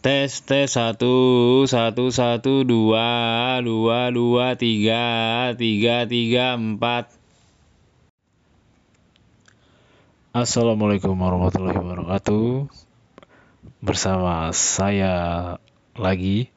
Tes tes satu satu satu dua dua dua tiga tiga tiga empat. Assalamualaikum warahmatullahi wabarakatuh. Bersama saya lagi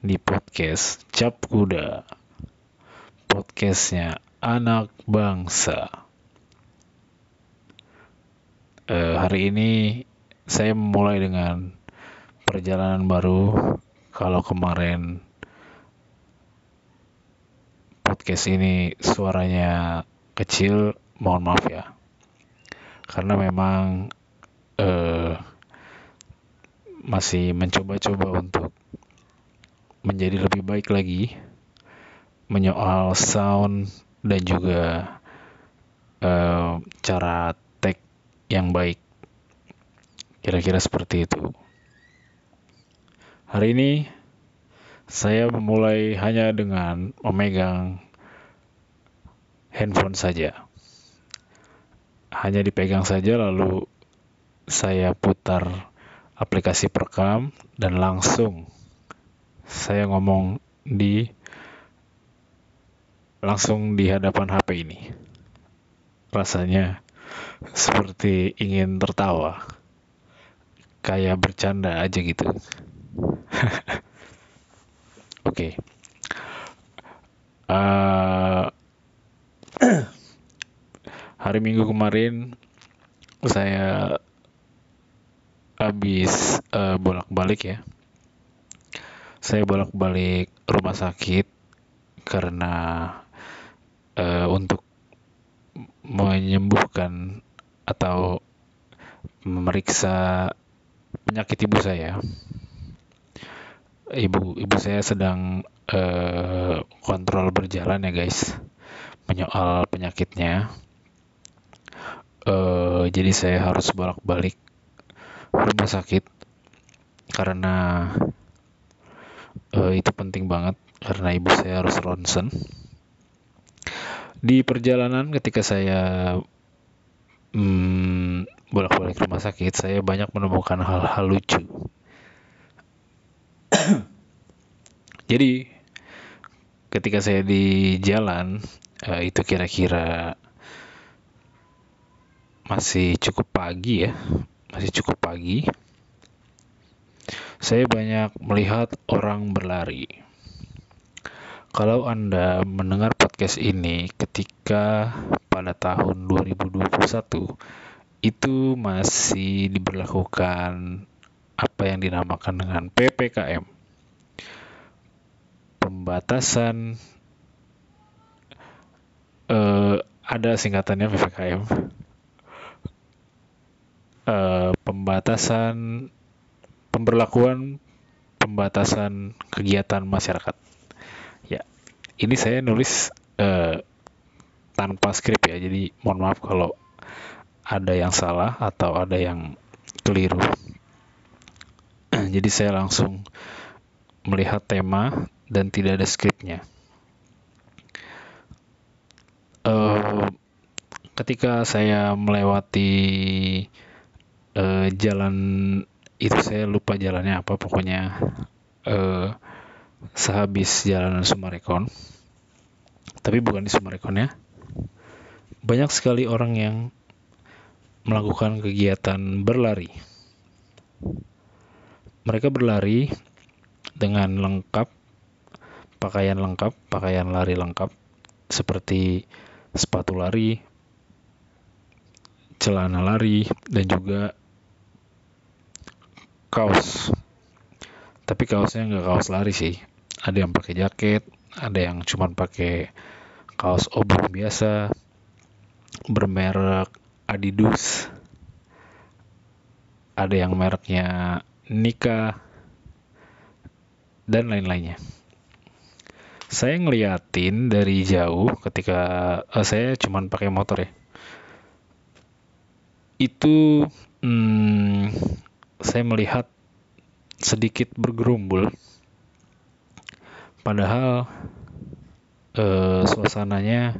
di podcast Cap Kuda. Podcastnya anak bangsa. Eh, hari ini saya memulai dengan perjalanan baru. Kalau kemarin podcast ini suaranya kecil, mohon maaf ya. Karena memang eh, masih mencoba-coba untuk menjadi lebih baik lagi menyoal sound dan juga eh, cara tag yang baik. Kira-kira seperti itu. Hari ini saya memulai hanya dengan memegang handphone saja. Hanya dipegang saja lalu saya putar aplikasi perekam dan langsung saya ngomong di langsung di hadapan HP ini. Rasanya seperti ingin tertawa. Kayak bercanda aja gitu. Oke. Eh, hari Minggu kemarin saya habis eh, bolak-balik ya. Saya bolak-balik rumah sakit karena eh, untuk menyembuhkan atau memeriksa penyakit ibu saya. Ibu ibu saya sedang eh, kontrol berjalan ya guys, menyoal penyakitnya. Eh, jadi saya harus bolak-balik rumah sakit karena eh, itu penting banget karena ibu saya harus ronsen. Di perjalanan ketika saya hmm, bolak-balik rumah sakit, saya banyak menemukan hal-hal lucu. Jadi ketika saya di jalan eh, itu kira-kira masih cukup pagi ya, masih cukup pagi. Saya banyak melihat orang berlari. Kalau Anda mendengar podcast ini ketika pada tahun 2021 itu masih diberlakukan apa yang dinamakan dengan PPKM. Pembatasan eh, ada singkatannya PPKM. Eh, pembatasan pemberlakuan pembatasan kegiatan masyarakat. Ya, ini saya nulis eh, tanpa skrip ya, jadi mohon maaf kalau ada yang salah atau ada yang keliru. Jadi saya langsung melihat tema dan tidak ada skripnya. Eh, ketika saya melewati eh, jalan itu saya lupa jalannya apa pokoknya eh, sehabis jalan Sumarekon. Tapi bukan di Sumarekon ya. Banyak sekali orang yang melakukan kegiatan berlari mereka berlari dengan lengkap pakaian lengkap pakaian lari lengkap seperti sepatu lari celana lari dan juga kaos. Tapi kaosnya nggak kaos lari sih. Ada yang pakai jaket ada yang cuma pakai kaos oblong biasa bermerek Adidas. Ada yang mereknya Nika dan lain-lainnya. Saya ngeliatin dari jauh ketika eh, saya cuma pakai motor ya. Itu hmm, saya melihat sedikit bergerumbul. Padahal eh, suasananya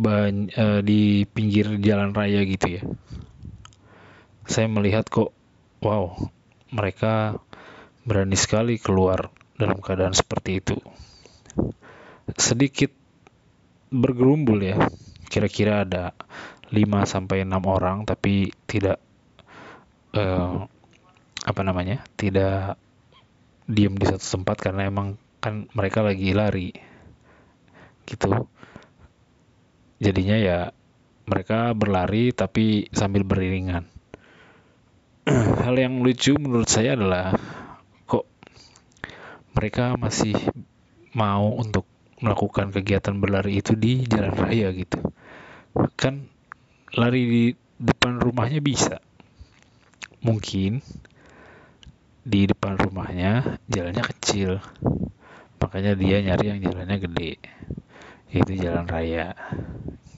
eh, di pinggir jalan raya gitu ya. Saya melihat kok wow mereka berani sekali keluar dalam keadaan seperti itu. Sedikit bergerumbul ya, kira-kira ada 5 sampai 6 orang tapi tidak uh, apa namanya? tidak diam di satu tempat karena emang kan mereka lagi lari gitu jadinya ya mereka berlari tapi sambil beriringan hal yang lucu menurut saya adalah kok mereka masih mau untuk melakukan kegiatan berlari itu di jalan raya gitu. Kan lari di depan rumahnya bisa. Mungkin di depan rumahnya jalannya kecil. Makanya dia nyari yang jalannya gede. Itu jalan raya.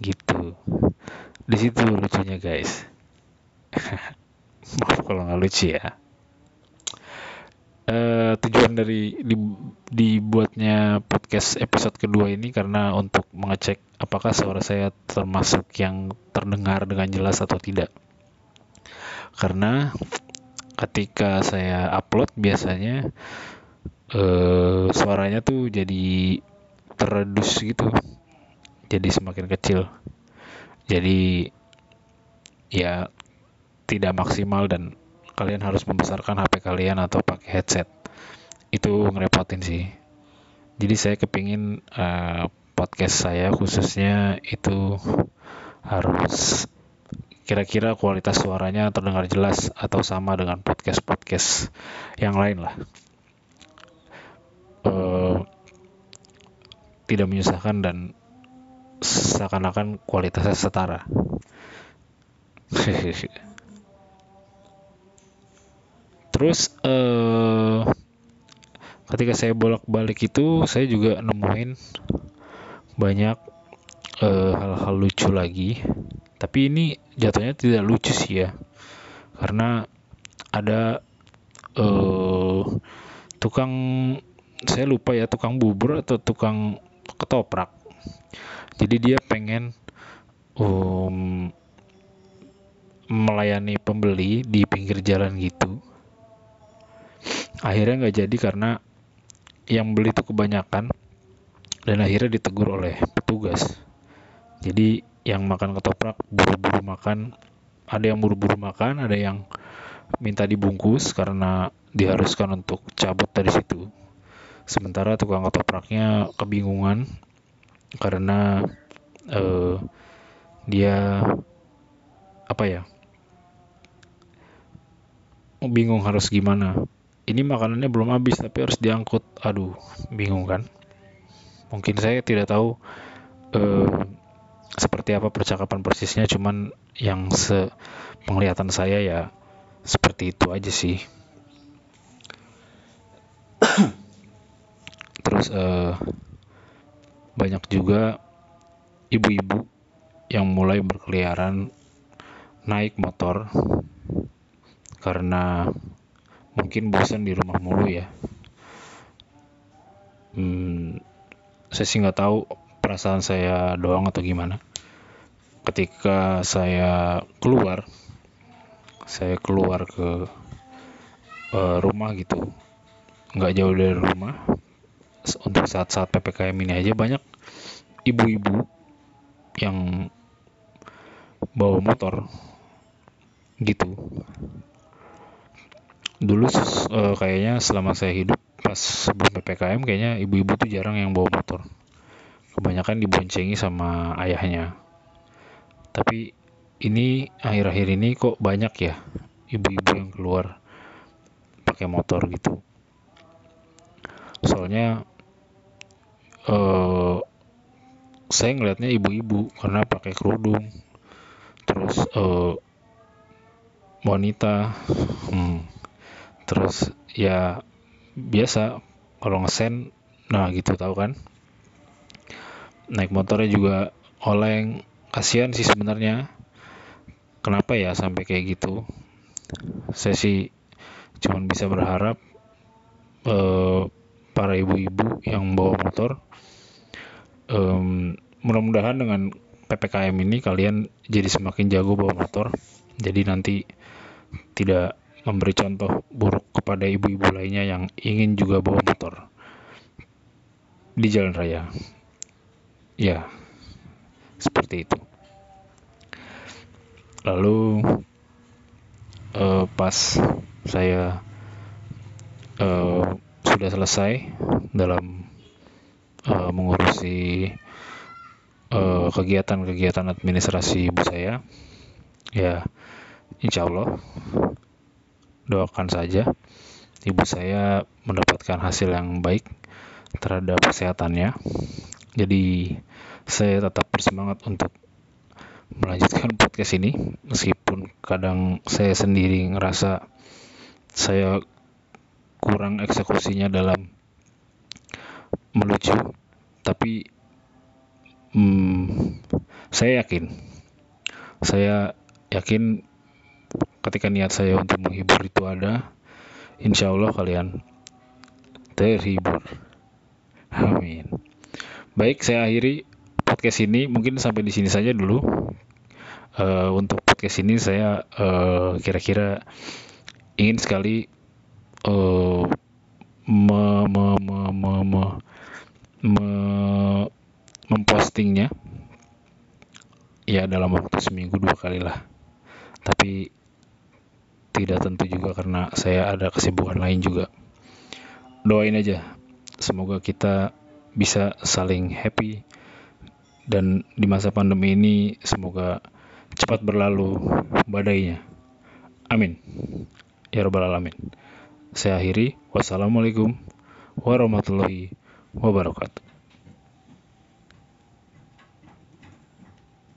Gitu. Di situ lucunya guys kalau nggak lucu ya. Uh, tujuan dari di, dibuatnya podcast episode kedua ini karena untuk mengecek apakah suara saya termasuk yang terdengar dengan jelas atau tidak. Karena ketika saya upload biasanya uh, suaranya tuh jadi teredus gitu. Jadi semakin kecil. Jadi ya tidak maksimal dan kalian harus membesarkan HP kalian atau pakai headset itu ngerepotin sih jadi saya kepingin uh, podcast saya khususnya itu harus kira-kira kualitas suaranya terdengar jelas atau sama dengan podcast-podcast yang lain lah. Uh, tidak menyusahkan dan seakan-akan kualitasnya setara. Terus uh, ketika saya bolak-balik itu saya juga nemuin banyak eh, hal-hal uh, lucu lagi. Tapi ini jatuhnya tidak lucu sih ya. Karena ada uh, tukang saya lupa ya tukang bubur atau tukang ketoprak. Jadi dia pengen um, melayani pembeli di pinggir jalan gitu akhirnya nggak jadi karena yang beli itu kebanyakan dan akhirnya ditegur oleh petugas. Jadi yang makan ketoprak buru-buru makan. Ada yang buru-buru makan ada yang minta dibungkus karena diharuskan untuk cabut dari situ. Sementara tukang ketopraknya kebingungan karena uh, dia apa ya bingung harus gimana ini makanannya belum habis tapi harus diangkut. Aduh bingung kan? Mungkin saya tidak tahu uh, seperti apa percakapan persisnya cuman yang se penglihatan saya ya seperti itu aja sih. Terus uh, banyak juga ibu-ibu yang mulai berkeliaran naik motor karena mungkin bosan di rumah mulu ya. Hmm, saya sih nggak tahu perasaan saya doang atau gimana. Ketika saya keluar saya keluar ke uh, rumah gitu. Nggak jauh dari rumah. Untuk saat-saat ppkm ini aja banyak ibu-ibu yang bawa motor gitu dulu uh, kayaknya selama saya hidup pas sebelum ppkm kayaknya ibu-ibu tuh jarang yang bawa motor. Kebanyakan diboncengi sama ayahnya. Tapi ini akhir-akhir ini kok banyak ya ibu-ibu yang keluar pakai motor gitu. Soalnya uh, saya ngelihatnya ibu-ibu karena pakai kerudung terus uh, wanita hmm, terus ya biasa. Kalau ngesen nah gitu tahu kan? Naik motornya juga oleng. Kasihan sih sebenarnya. Kenapa ya sampai kayak gitu? Saya sih cuma bisa berharap uh, para ibu-ibu yang bawa motor um, mudah-mudahan dengan ppkm ini kalian jadi semakin jago bawa motor. Jadi nanti tidak memberi contoh buruk kepada ibu-ibu lainnya yang ingin juga bawa motor di jalan raya. Ya, seperti itu. Lalu uh, pas saya uh, sudah selesai dalam uh, mengurusi kegiatan-kegiatan uh, administrasi ibu saya, ya insya Allah doakan saja ibu saya mendapatkan hasil yang baik terhadap kesehatannya. Jadi saya tetap bersemangat untuk melanjutkan podcast ini meskipun kadang saya sendiri ngerasa saya kurang eksekusinya dalam melucu tapi hmm, saya yakin saya yakin ketika niat saya untuk menghibur itu ada insya Allah kalian terhibur. Amin. Baik saya akhiri podcast ini. Mungkin sampai di sini saja dulu. Uh, untuk podcast ini saya eh, kira-kira ingin sekali uh, me, me, me, me, me, me, mempostingnya. Ya dalam waktu seminggu dua kali lah. Tapi tidak tentu juga karena saya ada kesibukan lain juga doain aja semoga kita bisa saling happy dan di masa pandemi ini semoga cepat berlalu badainya. Amin. Ya Rabbal Alamin. Saya akhiri. Wassalamualaikum warahmatullahi wabarakatuh.